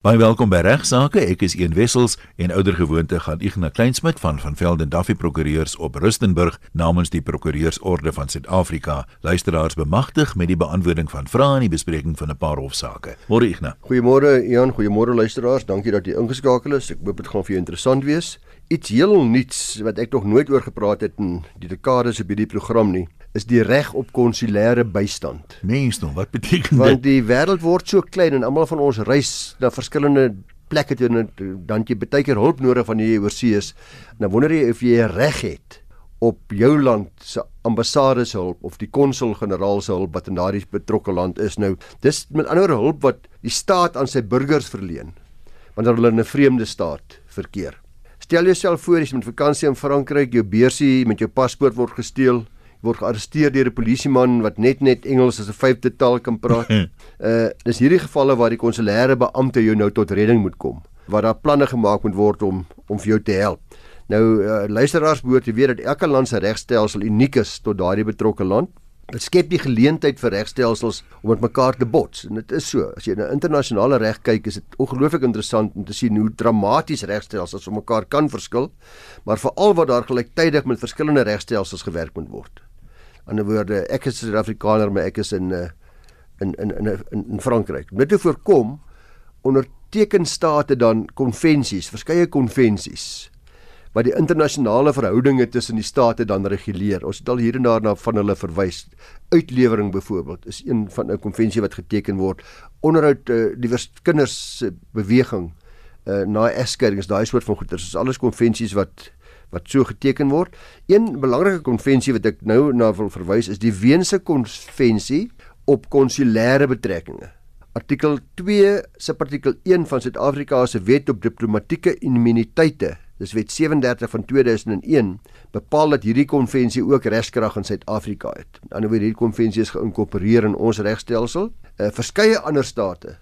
Baie welkom by Regsake. Ek is Een Wessels en ouer gewoonte gaan Ignas Kleinsmid van van Velden Duffy Prokureurs op Rustenburg namens die Prokureursorde van Suid-Afrika luisteraars bemagtig met die beantwoording van vrae en die bespreking van 'n paar hofsaake. Môre Ignas. Goeiemôre Ian, goeiemôre luisteraars. Dankie dat jy ingeskakel is. Ek hoop dit gaan vir jou interessant wees. Iets heel nuuts wat ek nog nooit oor gepraat het in die dekades op hierdie program nie is die reg op konsulêre bystand. Mens nou, wat beteken dit? Want die wêreld word so klein en almal van ons reis na verskillende plekke toe en dan jy baie keer hulp nodig van jy oorsee is. Nou wonder jy of jy reg het op jou land se ambassade se hulp of die konsul-generaal se hulp wat in daardie betrokke land is. Nou, dis met ander hulp wat die staat aan sy burgers verleen wanneer hulle in 'n vreemde staat verkeer. Stel jouself voor jy is met vakansie in Frankryk, jou beursie met jou paspoort word gesteel word gearresteer deur 'n polisieman wat net net Engels as 'n vyfde taal kan praat. uh dis hierdie gevalle waar die konsulêre beampte jou nou tot redding moet kom, waar daar planne gemaak moet word om om vir jou te help. Nou uh, luisteraars behoort te weet dat elke land se regstelsel uniek is tot daardie betrokke land. Dit skep die geleentheid vir regstelsels om met mekaar te bots en dit is so. As jy na internasionale reg kyk, is dit ongelooflik interessant om te sien hoe dramaties regstelsels op mekaar kan verskil, maar veral wat daar gelyktydig met verskillende regstelsels gewerk moet word ander woorde ek is 'n Suid-Afrikaner maar ek is in uh, in in in in, in Frankryk. Dit te voorkom onderteken state dan konvensies, verskeie konvensies wat die internasionale verhoudinge tussen die state dan reguleer. Ons het al hier en daar na van hulle verwys. Uitlewering byvoorbeeld is een van 'n konvensie wat geteken word. Onderhoud uh, die kinders beweging uh, na egskeidings, daai soort van goeder. Dit is alles konvensies wat wat so geteken word. Een belangrike konvensie wat ek nou na wil verwys is die Weense konvensie op konsulêre betrekkinge. Artikel 2 se artikel 1 van Suid-Afrika se wet op diplomatieke immuniteite, dis wet 37 van 2001, bepaal dat hierdie konvensie ook regskrag in Suid-Afrika het. Aan die ander wyse hierdie konvensie is geïnkorporeer in ons regstelsel. uh, Verskeie ander state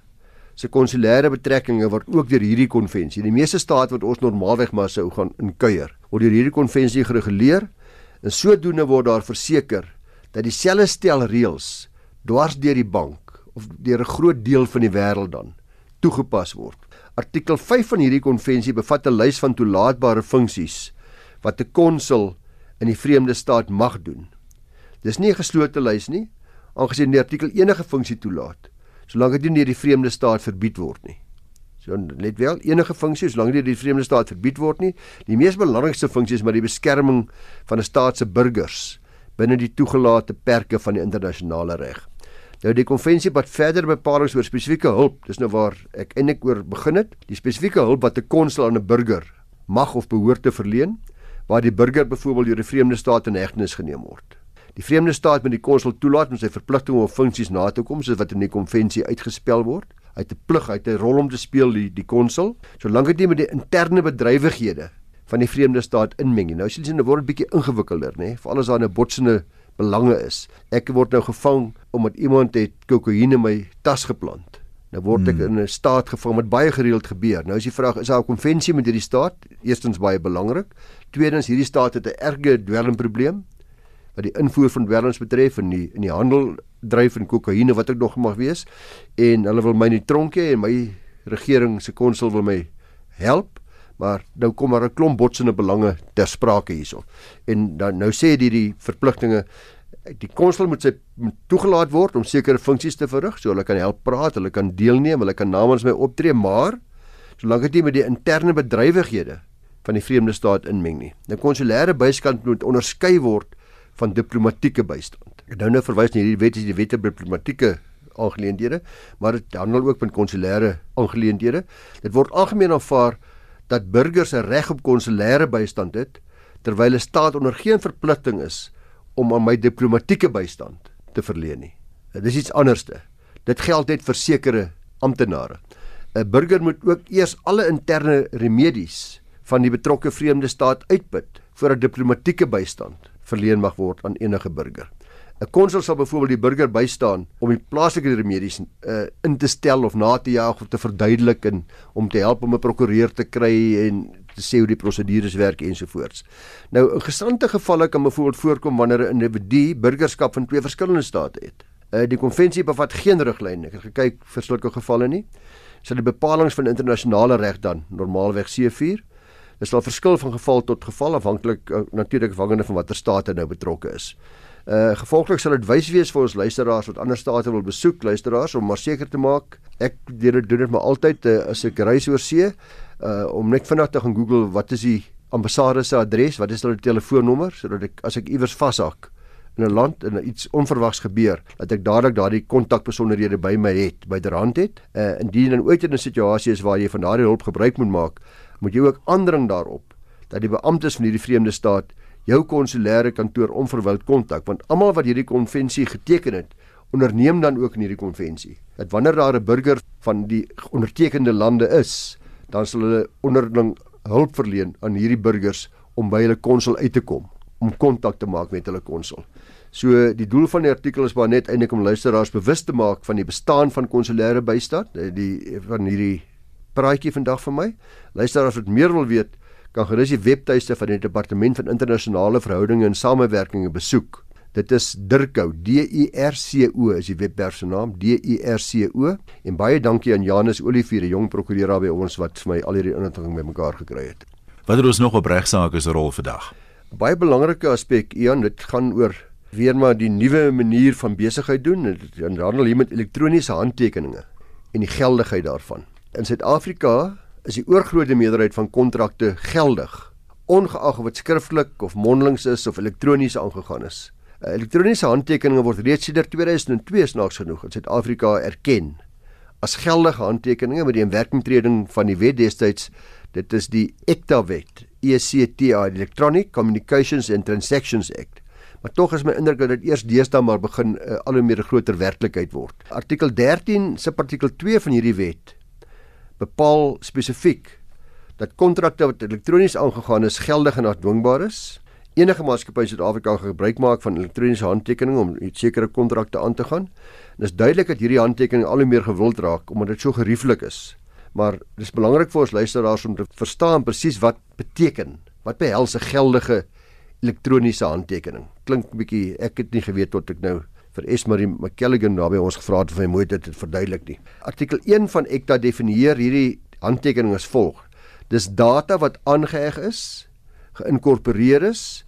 se konsulêre betrekkinge word ook deur hierdie konvensie. Die meeste state wat ons normaalweg maar sou gaan inkuier, word deur hierdie konvensie gereguleer en sodoende word daar verseker dat dieselfde stel reëls dwars deur die bank of deur 'n groot deel van die wêreld dan toegepas word. Artikel 5 van hierdie konvensie bevat 'n lys van toelaatbare funksies wat 'n konsul in die vreemde staat mag doen. Dis nie 'n geslote lys nie, aangesien die artikel enige funksie toelaat solank dit nie deur die vreemde staat verbied word nie. So let wel, enige funksie solank dit deur die vreemde staat verbied word nie, die mees belangrikste funksie is maar die beskerming van 'n staat se burgers binne die toegelate perke van die internasionale reg. Nou die konvensie wat verder bepalinge oor spesifieke hulp, dis nou waar ek eintlik oor begin het, die spesifieke hulp wat 'n konsul aan 'n burger mag of behoort te verleen waar die burger byvoorbeeld deur 'n vreemde staat in hegtenis geneem word. Die vreemde staat moet die konsul toelaat om sy verpligtinge of funksies na te kom soos wat in die konvensie uitgespel word. Hy het 'n plig, hy het 'n rol om te speel die die konsul, solank dit nie met die interne bedrywighede van die vreemde staat inmeng nie. Nou sien jy dit word 'n bietjie ingewikkelder, nê? Veral as daar 'n botsende belange is. Ek word nou gevang omdat iemand het kokaine in my tas geplant. Nou word ek hmm. in 'n staat gevang wat baie gereeld gebeur. Nou is die vraag, is daar 'n konvensie met hierdie staat? Eerstens baie belangrik. Tweedens, hierdie staat het 'n erge dwelmprobleem wat die invoer van dwelms betref en die in die handel dryf in kokaine wat ook nog mag wees en hulle wil my in die tronk hê en my regering se konsul wil my help maar nou kom maar 'n klomp botsende belange ter sprake hierso en dan nou sê dit die verpligtinge die konsul moet sy toegelaat word om sekere funksies te verrig so hulle kan help praat hulle kan deelneem hulle kan namens my optree maar solank dit nie met die interne bedrywighede van die vreemde staat inmeng nie. Nou konsulêre bystand moet onderskei word van diplomatieke bystand. Ek nou nou verwys na hierdie wet is die wet op diplomatieke aangeleenthede, maar dit handel ook van konsulêre aangeleenthede. Dit word algemeen aanvaar dat burgers 'n reg op konsulêre bystand het terwyl 'n staat onder geen verpligting is om aan my diplomatieke bystand te verleen nie. Dit is iets anderste. Dit geld net vir sekere amptenare. 'n Burger moet ook eers alle interne remedies van die betrokke vreemde staat uitput 'n diplomatieke bystand verleen mag word aan enige burger. 'n Konsul sal byvoorbeeld die burger bystaan om die plaaslike remedies uh, in te stel of na te jaag of te verduidelik en om te help om 'n prokureur te kry en te sê hoe die prosedures werk ensovoorts. Nou in gesante gevalle kan byvoorbeeld voorkom wanneer 'n individu burgerskap van twee verskillende state het. Uh, die konvensie bevat geen riglyne. Ek het gekyk vir sulke gevalle nie. sal die bepalinge van internasionale reg dan normaalweg C4. Dit sal verskil van geval tot geval afhanklik uh, natuurlik afhangende van watter staat hy nou betrokke is. Uh gevolglik sal dit wys wees vir ons luisteraars wat ander state wil besoek, luisteraars om maar seker te maak. Ek doen dit maar altyd uh, as ek reis oor see uh om net vinnig te gaan Google wat is die ambassade se adres, wat is hulle telefoonnommer sodat ek as ek iewers vashak in 'n land en iets onverwags gebeur, dat ek dadelik daardie kontakbesonderhede by my het, byderhand het. Uh indien dan ooit 'n situasie is waar jy van daardie hulp gebruik moet maak, moet jy ook aandring daarop dat die beamptes van hierdie vreemde staat jou konsulêre kantoor onverwyld kontak want almal wat hierdie konvensie geteken het onderneem dan ook in hierdie konvensie dat wanneer daar 'n burger van die ondertekende lande is dan sal hulle onderling hulp verleen aan hierdie burgers om by hulle konsul uit te kom om kontak te maak met hulle konsul. So die doel van die artikel is maar net eintlik om luisteraars bewus te maak van die bestaan van konsulêre bystand, die van hierdie praatjie vandag vir my. Luisteraars wat meer wil weet, kan gerus die webtuiste van die Departement van Internasionale Verhoudinge en Samewerking besoek. Dit is Dirko D I R C O is die webwerf se naam D I R C O en baie dankie aan Janus Olivier die jong prokureur daar by ons wat vir my al hierdie inligting bymekaar gekry het. Wat het ons nog op regsaake se rol vandag? Baie belangrike aspek Ian, dit gaan oor weer maar die nuwe manier van besigheid doen en handel hier met elektroniese handtekeninge en die geldigheid daarvan. In Suid-Afrika is die oorgrootste meerderheid van kontrakte geldig ongeag of dit skriftelik of mondelings is of elektronies aangegaan is. Uh, elektroniese handtekeninge word reeds sedert 2002 snaaks genoeg in Suid-Afrika erken as geldige handtekeninge met die inwerkingtreding van die wet destyds. Dit is die ECTA wet, ECTA, Electronic Communications and Transactions Act. Maar tog is my indruk dat dit eers deesdae maar begin uh, al hoe meer 'n groter werklikheid word. Artikel 13 se artikel 2 van hierdie wet bepaal spesifiek dat kontrakte wat elektronies aangegaan is geldig en afdwingbaar is enige maatskappy in Suid-Afrika gebruik maak van elektroniese handtekeninge om sekere kontrakte aan te gaan. En dit is duidelik dat hierdie handtekening al hoe meer gewild raak omdat dit so gerieflik is. Maar dis belangrik vir ons luisteraars om te verstaan presies wat beteken, wat behels 'n geldige elektroniese handtekening. Klink 'n bietjie ek het nie geweet tot ek nou vir Esmarie McKelligan naby ons gevra het of hy moet dit verduidelik nie. Artikel 1 van ECTA definieer hierdie handtekening as volg: Dis data wat aangeheg is, geïnkorporeer is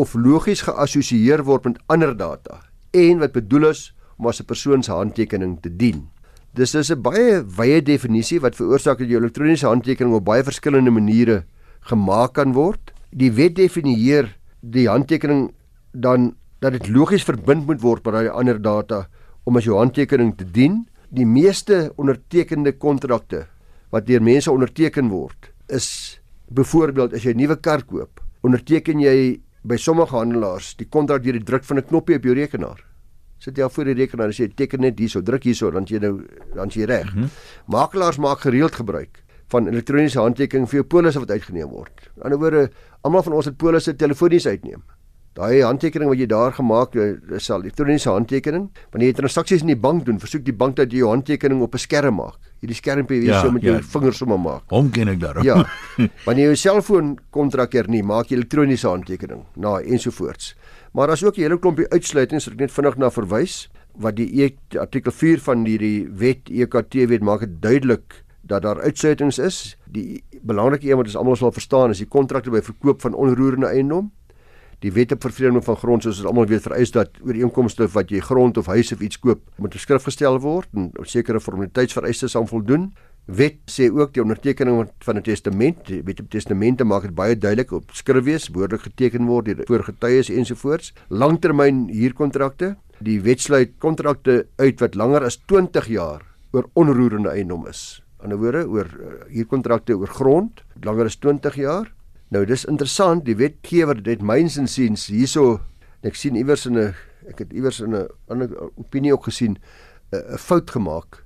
of logies geassosieer word met ander data en wat bedoel is om as 'n persoon se handtekening te dien. Dis is 'n baie wye definisie wat veroorsaak dat jou elektroniese handtekening op baie verskillende maniere gemaak kan word. Die wet definieer die handtekening dan dat dit logies verbind moet word met daai ander data om as jou handtekening te dien. Die meeste ondertekende kontrakte wat deur mense onderteken word is byvoorbeeld as jy 'n nuwe kar koop, onderteken jy by sommige handelaars die kontrak deur die druk van 'n knoppie op jou rekenaar. Sit jy al voor die rekenaar en sê teken net hierso, druk hierso, dan jy nou dan jy reg. Mm -hmm. Makelaars maak gereeld gebruik van elektroniese handtekening vir jou polisse wat uitgeneem word. Aan die ander woorde, almal van ons het polisse telefonies uitneem. Daai handtekening wat jy daar gemaak het, is al elektroniese handtekening. Wanneer jy transaksies in die bank doen, versoek die bank dat jy jou handtekening op 'n skerm maak. Hierdie skermpie wie ja, so met ja. jou vingers sommer maak. Hom ken ek daarop. Ja. Wanneer jy jou selfoon kontrak hernie, maak jy elektroniese handtekening. Na nou, ensovoorts. Maar as ook 'n hele klompie uitsluitings wat ek net vinnig na verwys wat die e artikel 4 van hierdie wet EKT wet maak dit duidelik dat daar uitsluitings is. Die belangrike een wat ons almal sal verstaan is die kontrakte by verkoop van onroerende eiendom die wet op vervreemding van grond soos ons almal weet vereis dat ooreenkomste wat jy grond of huis of iets koop moet beskrif gestel word en sekere formaliteitsvereistes aan voldoen. Wet sê ook die ondertekening van 'n testament, die wet op testamente maak dit baie duidelik op skrif wees, woordelik geteken word deur voorgetuies ensovoorts. Langtermyn huurkontrakte, die wet sluit kontrakte uit wat langer as 20 jaar oor onroerende eiendom is. Aan die ander woorde oor eh, huurkontrakte oor grond langer as 20 jaar Nou dis interessant, die wetgewer het myns en siens hierso ek sien iewers in 'n ek het iewers in 'n ander opinie ook gesien 'n fout gemaak.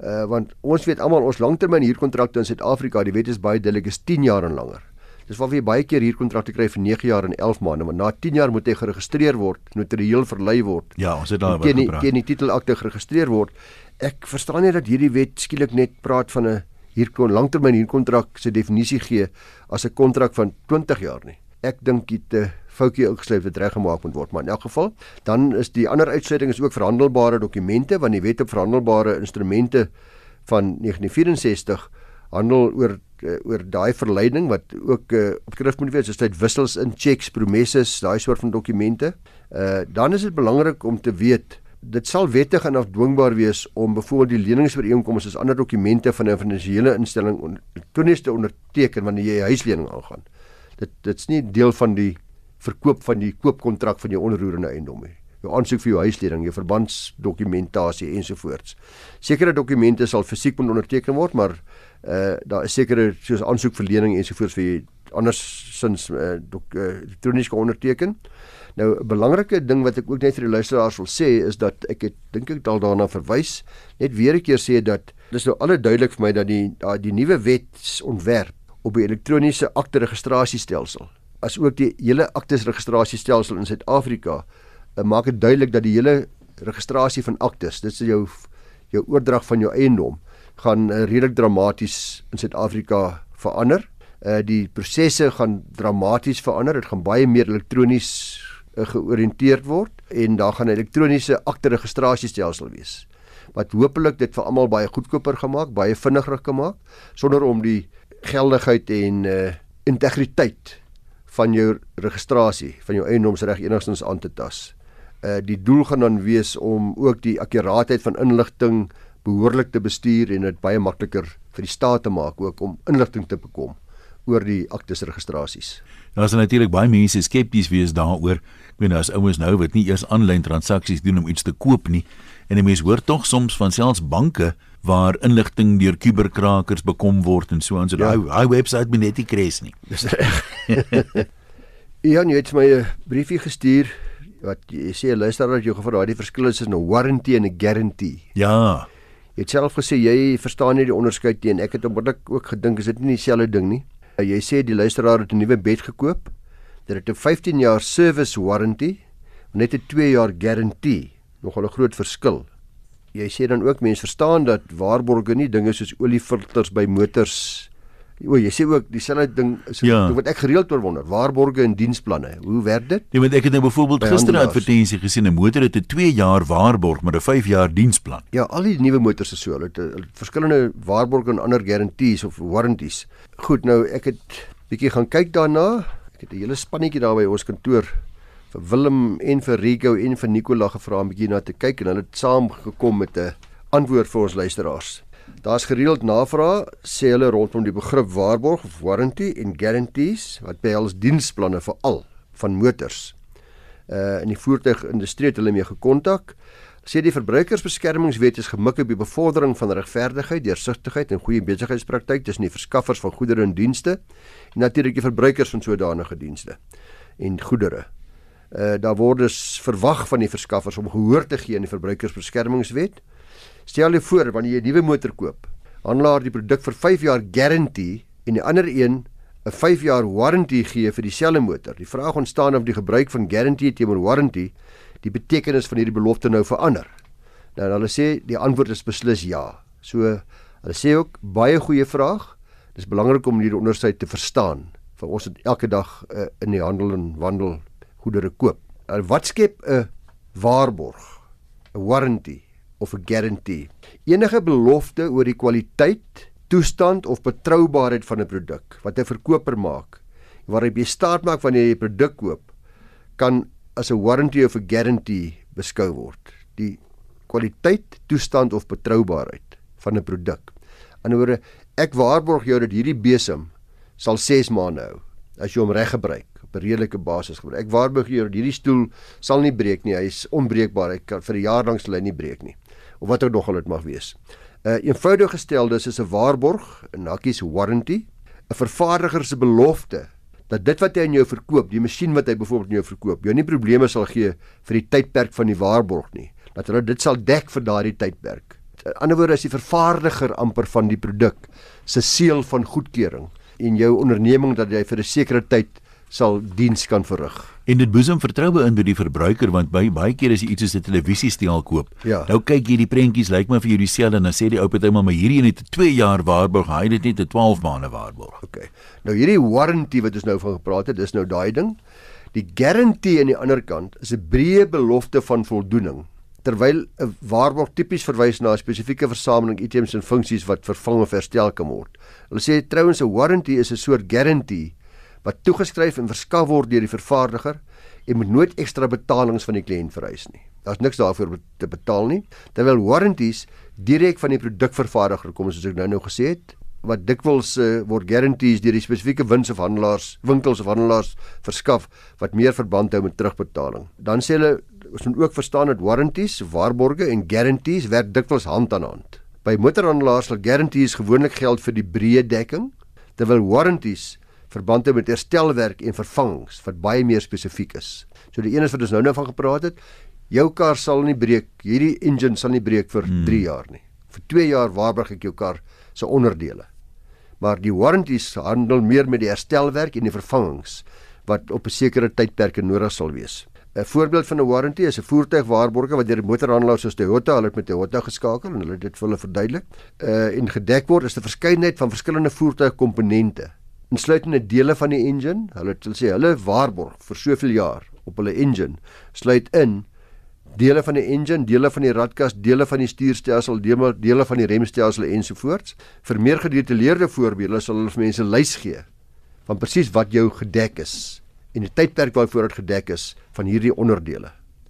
Uh want ons weet almal ons langtermyn huurkontrakte in Suid-Afrika, die wet is baie duidelik is 10 jaar en langer. Dis waar jy baie keer huurkontrakte kry vir 9 jaar en 11 maande, maar na 10 jaar moet hy geregistreer word, notarieel verlei word. Ja, ons het daaroor gepraat. Teen die titelakte geregistreer word. Ek verstaan nie dat hierdie wet skielik net praat van 'n hier kon langtermyn huurkontrak se definisie gee as 'n kontrak van 20 jaar nie. Ek dink dit 'n foutjie ingesluit wat reggemaak moet word, maar in elk geval, dan is die ander uitsluiting is ook verhandelbare dokumente want die wet op verhandelbare instrumente van 1964 handel oor uh, oor daai verleiding wat ook uh, opskrif moet wees, soos dit wissels in checks, promises, daai soort van dokumente. Uh dan is dit belangrik om te weet dit sal wettig en afdwingbaar wees om byvoorbeeld die leningsooreenkomste as ander dokumente van 'n finansiële instelling elektronies te onderteken wanneer jy 'n huislening aangaan. Dit dit's nie deel van die verkoop van die koopkontrak van jou onroerende eiendom nie. Jou aansoek vir jou huislening, jou verbandsdokumentasie ensovoorts. Sekere dokumente sal fisiek moet onderteken word, maar uh daar is sekere soos aansoek vir lening ensovoorts vir jy andersins uh, uh, elektronies kan onderteken. Nou 'n belangrike ding wat ek ook net vir die luisteraars wil sê is dat ek het dink ek dal daarna verwys, net weer 'n keer sê dat dis nou alle duidelik vir my dat die die nuwe wetsontwerp op die elektroniese akte registrasiestelsel as ook die hele aktes registrasiestelsel in Suid-Afrika uh, maak dit duidelik dat die hele registrasie van aktes, dit is jou jou oordrag van jou eiendom gaan uh, redelik dramaties in Suid-Afrika verander. Uh die prosesse gaan dramaties verander. Dit gaan baie meer elektronies uh, georiënteerd word en daar gaan 'n elektroniese akte registrasiestelsel wees wat hopelik dit vir almal baie goedkoper gemaak, baie vinniger gemaak sonder om die geldigheid en uh integriteit van jou registrasie, van jou eiendomsreg enigstens aan te tas. Uh die doel gaan dan wees om ook die akkuraatheid van inligting behoorlik te bestuur en dit baie makliker vir die staat te maak ook om inligting te bekom oor die aktes registrasies. Daar is natuurlik baie mense skepties wees daaroor. Ek meen as ouens nou wat nie eers aanlyn transaksies doen om iets te koop nie en 'n mens hoor tog soms van selfs banke waar inligting deur kuberkrakers bekom word en so aan so ja. daai ja. webwerf moet net nie kres nie. Dis reg. Ja, jy het my 'n briefie gestuur wat jy sê luister dat jy gevra daai verskil is tussen 'n warranty en 'n guarantee. Ja. Jy het self gesê jy verstaan nie die onderskeid nie en ek het onmiddellik ook gedink is dit nie dieselfde ding nie. Uh, jy sê die luisteraar het 'n nuwe bed gekoop. Dit het 'n 15 jaar service warranty, net 'n 2 jaar guarantee. Nogal 'n groot verskil. Jy sê dan ook mense verstaan dat waarborge nie dinge soos oliefilters by motors O, jy sê ook dieselfde ding is ja. wat ek gereeld oor wonder. Waarborge en diensplanne. Hoe werk dit? Nee, want ek het nou byvoorbeeld gister 'n advertensie gesien 'n motor het 'n 2 jaar waarborg met 'n 5 jaar diensplan. Ja, al die nuwe motors is so. Hulle het verskillende waarborge en ander guarantees of warranties. Goed, nou ek het bietjie gaan kyk daarna. Ek het 'n hele spannetjie daar by ons kantoor vir Willem en vir Rico en vir Nicola gevra om bietjie na te kyk en hulle het saam gekom met 'n antwoord vir ons luisteraars. Daar's gereeld navrae sê hulle rondom die begrip waarborg of warranty en guarantees wat behels diensplanne vir al van motors. Uh in die voertuigindustrie het hulle mee gekontak. Sê die verbruikersbeskermingswet is gemik op die bevordering van regverdigheid, deursigtigheid en goeie besigheidspraktyk tussen die verskaffers van goedere en dienste en natuurlik die verbruikers van sodanige dienste en goedere. Uh daar word dus verwag van die verskaffers om gehoor te gee aan die verbruikersbeskermingswet. Stel jou voor wanneer jy 'n nuwe motor koop, handelaar die produk vir 5 jaar garantie en die ander een 'n 5 jaar warranty gee vir dieselfde motor. Die vraag ontstaan of die gebruik van garantie teenoor warranty die betekenis van hierdie belofte nou verander. Nou hulle sê die antwoord is beslis ja. So hulle sê ook baie goeie vraag. Dis belangrik om hierdie onderskeid te verstaan. Vir ons het elke dag uh, in die handel en wandel goedere koop. Uh, wat skep 'n waarborg? 'n warranty of 'n guarantee. Enige belofte oor die kwaliteit, toestand of betroubaarheid van 'n produk wat 'n verkoper maak, waarop jy staat maak wanneer jy 'n produk koop, kan as 'n warranty of 'n guarantee beskou word. Die kwaliteit, toestand of betroubaarheid van 'n produk. Woorde, ek waarborg jou dat hierdie besem sal 6 maande hou as jy hom reg gebruik op 'n redelike basis gebruik. Ek waarborg jou dat hierdie stoel sal nie breek nie. Hy is onbreekbaar. Hy kan vir 'n jaar lank sal hy nie breek nie of wat ook nog al dit mag wees. 'n uh, Eenvoudig gestel dis is 'n waarborg, 'n hakkies warranty, 'n vervaardiger se belofte dat dit wat hy aan jou verkoop, die masjien wat hy byvoorbeeld aan jou verkoop, jou nie probleme sal gee vir die tydperk van die waarborg nie. Dat hulle dit sal dek vir daardie tydperk. In ander woorde is die vervaardiger amper van die produk se seël van goedkeuring en jou onderneming dat jy vir 'n sekere tyd sal diens kan verrig. En dit boesem vertroue in by die verbruiker want by baie keer as jy iets soos 'n televisiestelsel koop, ja. nou kyk jy die prentjies lyk my vir jou dieselfde en dan sê die ou party maar hierdie een het 'n 2 jaar waarborg, hy het net 'n 12 maande waarborg. OK. Nou hierdie warranty wat ons nou van gepraat het, dis nou daai ding. Die guarantee aan die ander kant is 'n breë belofte van voldoening terwyl 'n waarborg tipies verwys na 'n spesifieke versameling items en funksies wat vervang of herstel kan word. Hulle sê trouens 'n warranty is 'n soort guarantee wat toegeskryf en verskaf word deur die vervaardiger en moet nooit ekstra betalings van die kliënt vereis nie. Daar's niks daarvoor te betaal nie, terwyl warranties direk van die produkvervaardiger kom soos ek nou nou gesê het wat dikwels uh, word guarantees deur die spesifieke wins of handelaars, winkels of handelaars verskaf wat meer verband hou met terugbetaling. Dan sê hulle ons moet ook verstaan dat warranties, waarborge en guarantees werk dikwels hand aan hand. By motorhandelaars sal guarantees gewoonlik geld vir die breë dekking, terwyl warranties verband hou met herstelwerk en vervangings wat baie meer spesifiek is. So die een is wat ons nou nou van gepraat het, jou kar sal nie breek, hierdie engine sal nie breek vir 3 hmm. jaar nie. Vir 2 jaar waarborg ek jou kar se onderdele. Maar die warranties handel meer met die herstelwerk en die vervangings wat op 'n sekere tydperk nodig sal wees. 'n Voorbeeld van 'n warranty is 'n voertuigwaarborge wat deur motorhandelaars soos Toyota, hulle het met Toyota geskakel en hulle het dit vir hulle verduidelik. Uh en gedek word is 'n verskeidenheid van verskillende voertuigkomponente, insluitende dele van die engine. Hulle het sê hulle waarborg vir soveel jaar op hulle engine sluit in dele van die engine, dele van die radkas, dele van die stuurstelsel, dele van die remstelsel ensovoorts. Vir meer gedetailleerde voorbeelde sal hulle vir mense lys gee van presies wat jou gedek is en die tydperk waarvoor dit gedek is van hierdie onderdele.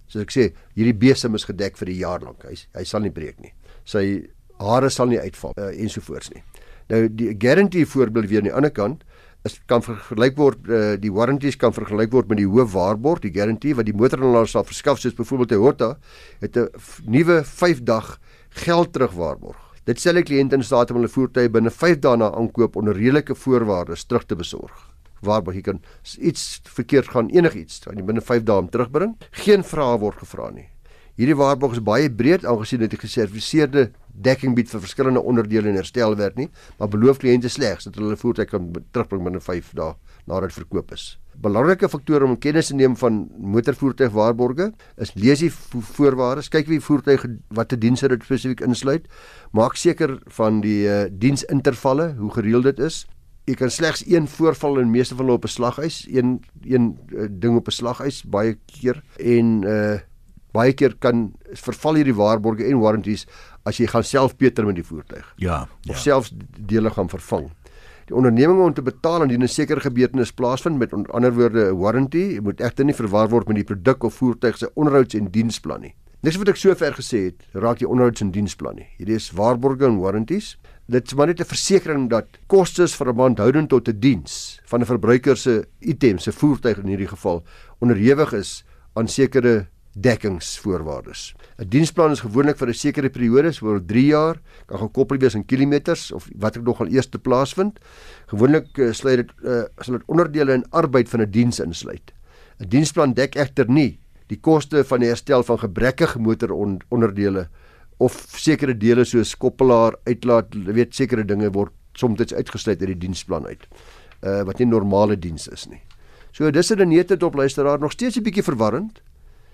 Soos ek sê, hierdie besem is gedek vir 'n jaar lank. Hy hy sal nie breek nie. Sy hare sal nie uitval uh, ensovoorts nie. Nou die guarantee voorbeeld weer aan die ander kant is kan vergelyk word uh, die warranties kan vergelyk word met die hoë waarborg die garantie wat die motorhandelaar sal verskaf soos byvoorbeeld Toyota het 'n nuwe 5 dag geld terug waarborg dit stel die kliënt in staat om hulle voertuie binne 5 dae na aankoop onder redelike voorwaardes terug te besorg. Waarborg jy kan iets verkeerd gaan enigiets jy binne 5 dae om terugbring. Geen vrae word gevra nie. Hierdie waarborg is baie breed aangesien dit 'n geserviseerde dekking bied vir verskillende onderdele en herstelwerk nie, maar beloof kliënte slegs dat hulle voertuig kan terugbring binne 5 dae nadat dit verkoop is. Belangrike faktore om kennis te neem van motorvoertuigwaarborge is lees die voorwaardes, kyk wie voertuig watter dienste dit spesifiek insluit, maak seker van die uh, diensintervalle, hoe gereeld dit is. Jy kan slegs een voorval in meeste van hulle op 'n slaghuis, een een uh, ding op 'n slaghuis baie keer en uh baie keer kan verval hierdie waarborge en warranties as jy gaan self beter met die voertuig. Ja, ja. Of selfs dele gaan vervang. Die onderneming om te betaal indien 'n sekere gebeurtenis plaasvind met onder andere woorde 'n warranty, moet egter nie verwar word met die produk of voertuig se onderhouds- en diensplan nie. Niks wat ek sover gesê het, raak die onderhouds- en diensplan nie. Hierdie is waarborge en warranties. Dit is maar net 'n versekering dat kostes verband houdend tot 'n diens van 'n verbruiker se item, se voertuig in hierdie geval, onderhewig is aan sekere dekkingsvoorwaardes. 'n Diensplan is gewoonlik vir 'n sekere periode, so oor 3 jaar, kan gekoppel wees aan kilometers of wat ek nogal eers te plaasvind. Gewoonlik uh, sluit dit uh, sal dit onderdele en arbeid van 'n diens insluit. 'n Diensplan dek egter nie die koste van die herstel van gebrekkige motoronderdele of sekere dele soos koppelaar, uitlaat, weet sekere dinge word soms uitgesluit uit die diensplan uit. Uh wat nie normale diens is nie. So dis 'n nette dop luisteraar nog steeds 'n bietjie verwarrend.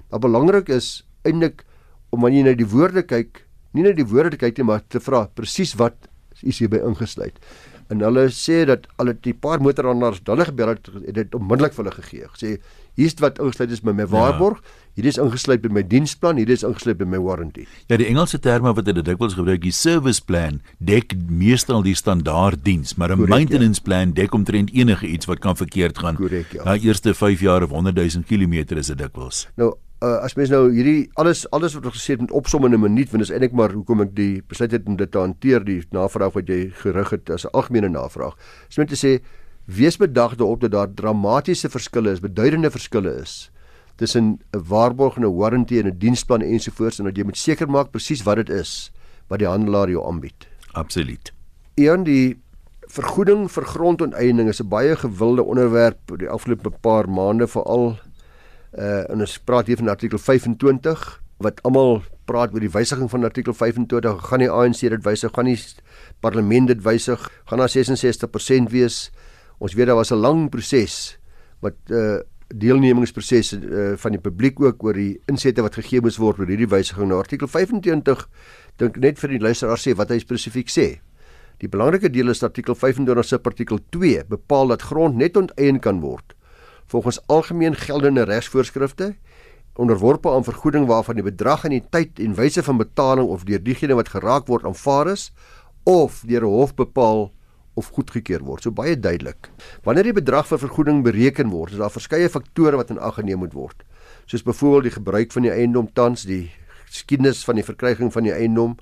Maar belangrik is eintlik om wanneer jy na die woorde kyk, nie net die woorde te kyk nie, maar te vra presies wat is hierby ingesluit. En hulle sê dat al die paar motorhandelaars hulle gebeur het, het dit onmiddellik vir hulle gegee. Sê hier's wat ingesluit is by my waarborg, ja. hierdie is ingesluit by my diensplan, hierdie is ingesluit by my warranty. Ja, die Engelse terme wat hulle dikwels gebruik, die service plan dek meestal die standaard diens, maar 'n ja. maintenance ja. plan dek omtrent enige iets wat kan verkeerd gaan. Correct, ja. Na eerste 5 jaar of 100 000 km is dit dikwels. Nou uh, as mens nou hierdie alles alles wat ons gesê het met opsom in 'n minuut want dit is eintlik maar hoekom ek die besluit het om dit te hanteer die navraag wat jy gerig het as 'n algemene navraag. Is net te sê wees bedag daarop dat daar dramatiese verskille is, beduidende verskille is tussen 'n waarborg en 'n warranty en 'n diensplan ensovoorts en dat jy moet seker maak presies wat dit is wat die handelaar jou aanbied. Absoluut. Een die vergoeding vir grondonteiening is 'n baie gewilde onderwerp die afgelope paar maande veral Uh en ons praat hier van artikel 25 wat almal praat oor die wysiging van artikel 25. Gaan die ANC dit wysig? Gaan die parlement dit wysig? Gaan daar 66% wees? Ons weet daar was 'n lang proses wat uh deelnemingsproses uh, van die publiek ook oor die insette wat gegee moes word oor hierdie wysiging na artikel 25 dink net vir die luisteraar sê wat hy spesifiek sê. Die belangrike deel is artikel 25 se artikel 2 bepaal dat grond net onteien kan word volgens algemeen geldende regsvoorskrifte onderworpe aan vergoeding waarvan die bedrag en die tyd en wyse van betaling of deur diegene wat geraak word aanvaar is of deur 'n hof bepaal of goedgekeur word. So baie duidelik. Wanneer die bedrag vir vergoeding bereken word, is daar verskeie faktore wat in ag geneem moet word. Soos byvoorbeeld die gebruik van die eiendom tans, die geskiedenis van die verkryging van die eiendom,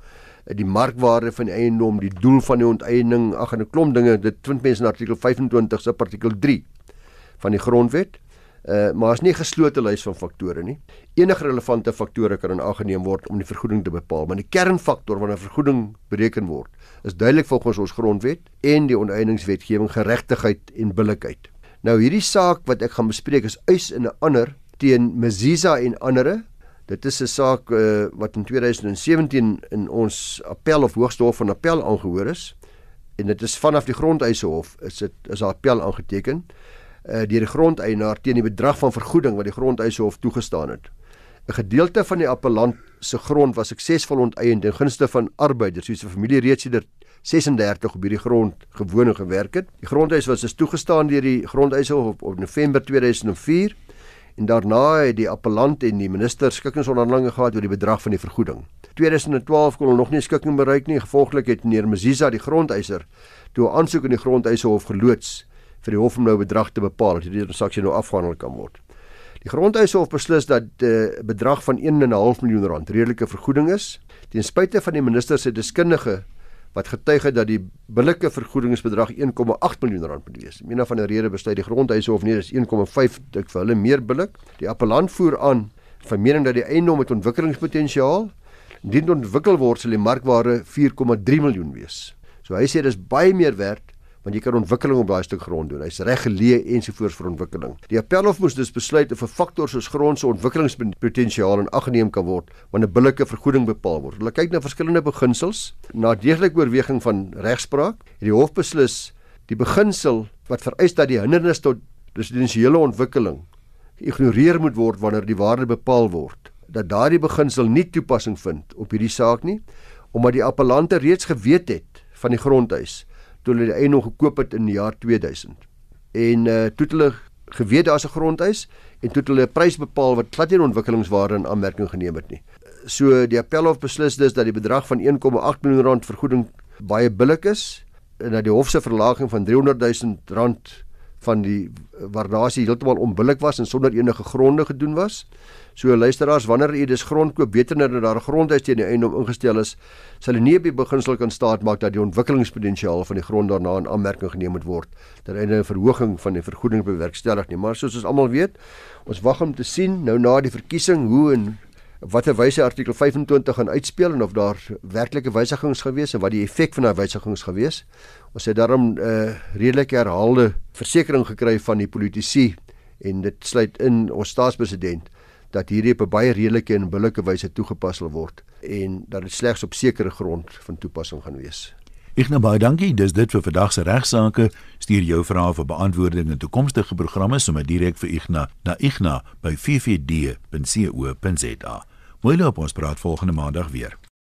die markwaarde van die eiendom, die doel van die onteiening, ag en 'n klomp dinge. Dit vind mense in artikel 25 se artikel 3 van die grondwet. Uh, maar is nie geslote lys van faktore nie. Enige relevante faktore kan in ag geneem word om die vergoeding te bepaal, maar die kernfaktor wanneer vergoeding bereken word, is duidelik volgens ons grondwet en die onteieningswetgewing geregtigheid en billikheid. Nou hierdie saak wat ek gaan bespreek is eis in 'n ander teen Mziza en ander. Dit is 'n saak uh, wat in 2017 in ons appel of hoogste hof van appel aangehoor is en dit is vanaf die grondeisehof is dit is daar appel aangeteken uh, deur die grondeienaar teen die bedrag van vergoeding wat die grondeisehof toegestaan het. 'n Gedeelte van die appellant se grond was suksesvol onteien ten gunste van arbeiders, soos 'n familie reeds sedert 36 op hierdie grond gewoon en gewerk het. Die grondeis was dus toegestaan deur die grondeisehof op, op November 2004 en daarna het die appellant en die minister skikkingsonderhandelinge gehad oor die bedrag van die vergoeding. 2012 kon hulle nog nie skikking bereik nie. Gevolglik het meneer Mziza die grondeiser toe 'n aansoek in die grondeisehof geloods vir die hof om nou bedrag te bepaal dat hierdie transaksie nou afgehandel kan word. Die grondhuishof beslis dat 'n uh, bedrag van 1.5 miljoen rand redelike vergoeding is, ten spyte van die minister se deskundige wat getuig het dat die billike vergoedingsbedrag 1.8 miljoen rand moet wees. Meena van die rede besluit die grondhuishof nee, dis 1.5 dik vir hulle meer billik. Die appellant voer aan van mening dat die eiendom met ontwikkelingspotensiaal indien ontwikkel word sal die markwaarde 4.3 miljoen wees. So hy sê dis baie meer werd want jy kan ontwikkeling op daai stuk grond doen. Hy's reg geleë ensovoorts vir ontwikkeling. Die appelhof moes dus besluit of 'n faktor soos grond se ontwikkelingspotensiaal in ag geneem kan word wanneer 'n billike vergoeding bepaal word. Hulle kyk na verskillende beginsels. Na deeglike oorweging van regspraak het die hof beslis die beginsel wat vereis dat die hindernis tot residensiële ontwikkeling geïgnoreer moet word wanneer die waarde bepaal word dat daardie beginsel nie toepassing vind op hierdie saak nie omdat die appellante reeds geweet het van die grondhuis toe hulle die eiendom gekoop het in die jaar 2000. En uh toe hulle geweet daar's 'n grondhuis en toe hulle 'n prys bepaal wat glad nie ontwikkelingswaarde in aanmerking geneem het nie. So die appelhof beslis dus dat die bedrag van 1,8 miljoen rand vergoeding baie billik is en dat die hof se verlaging van 300 000 rand van die waardasie heeltemal onbillik was en sonder enige gronde gedoen was. So luisteraars, wanneer u dus grond koop, beter nou dat daar grondhuis teen die eiendom ingestel is, sal u nie op die beginsel kan staat maak dat die ontwikkelingspotensiaal van die grond daarna in aanmerking geneem moet word ter einde 'n verhoging van die vergoeding bewerkstellig nie. Maar soos ons almal weet, ons wag om te sien nou na die verkiesing hoe en watter wyse artikel 25 gaan uitspeel en of daar werklike wysigings gewees en wat die effek van daai wysigings gewees. Ons het daarom 'n uh, eh, redelike herhaalde versekering gekry van die politici en dit sluit in ons staatspresident dat hierdie op 'n baie redelike en billike wyse toegepas sal word en dat dit slegs op sekere grond van toepassing gaan wees. Ek nou baie dankie. Dis dit vir vandag se regsaake. Stuur jou vrae vir beantwoording in toekomstige programme sommer direk vir Igna na igna by ffd.co.za. Mooi loop ons praat volgende maandag weer.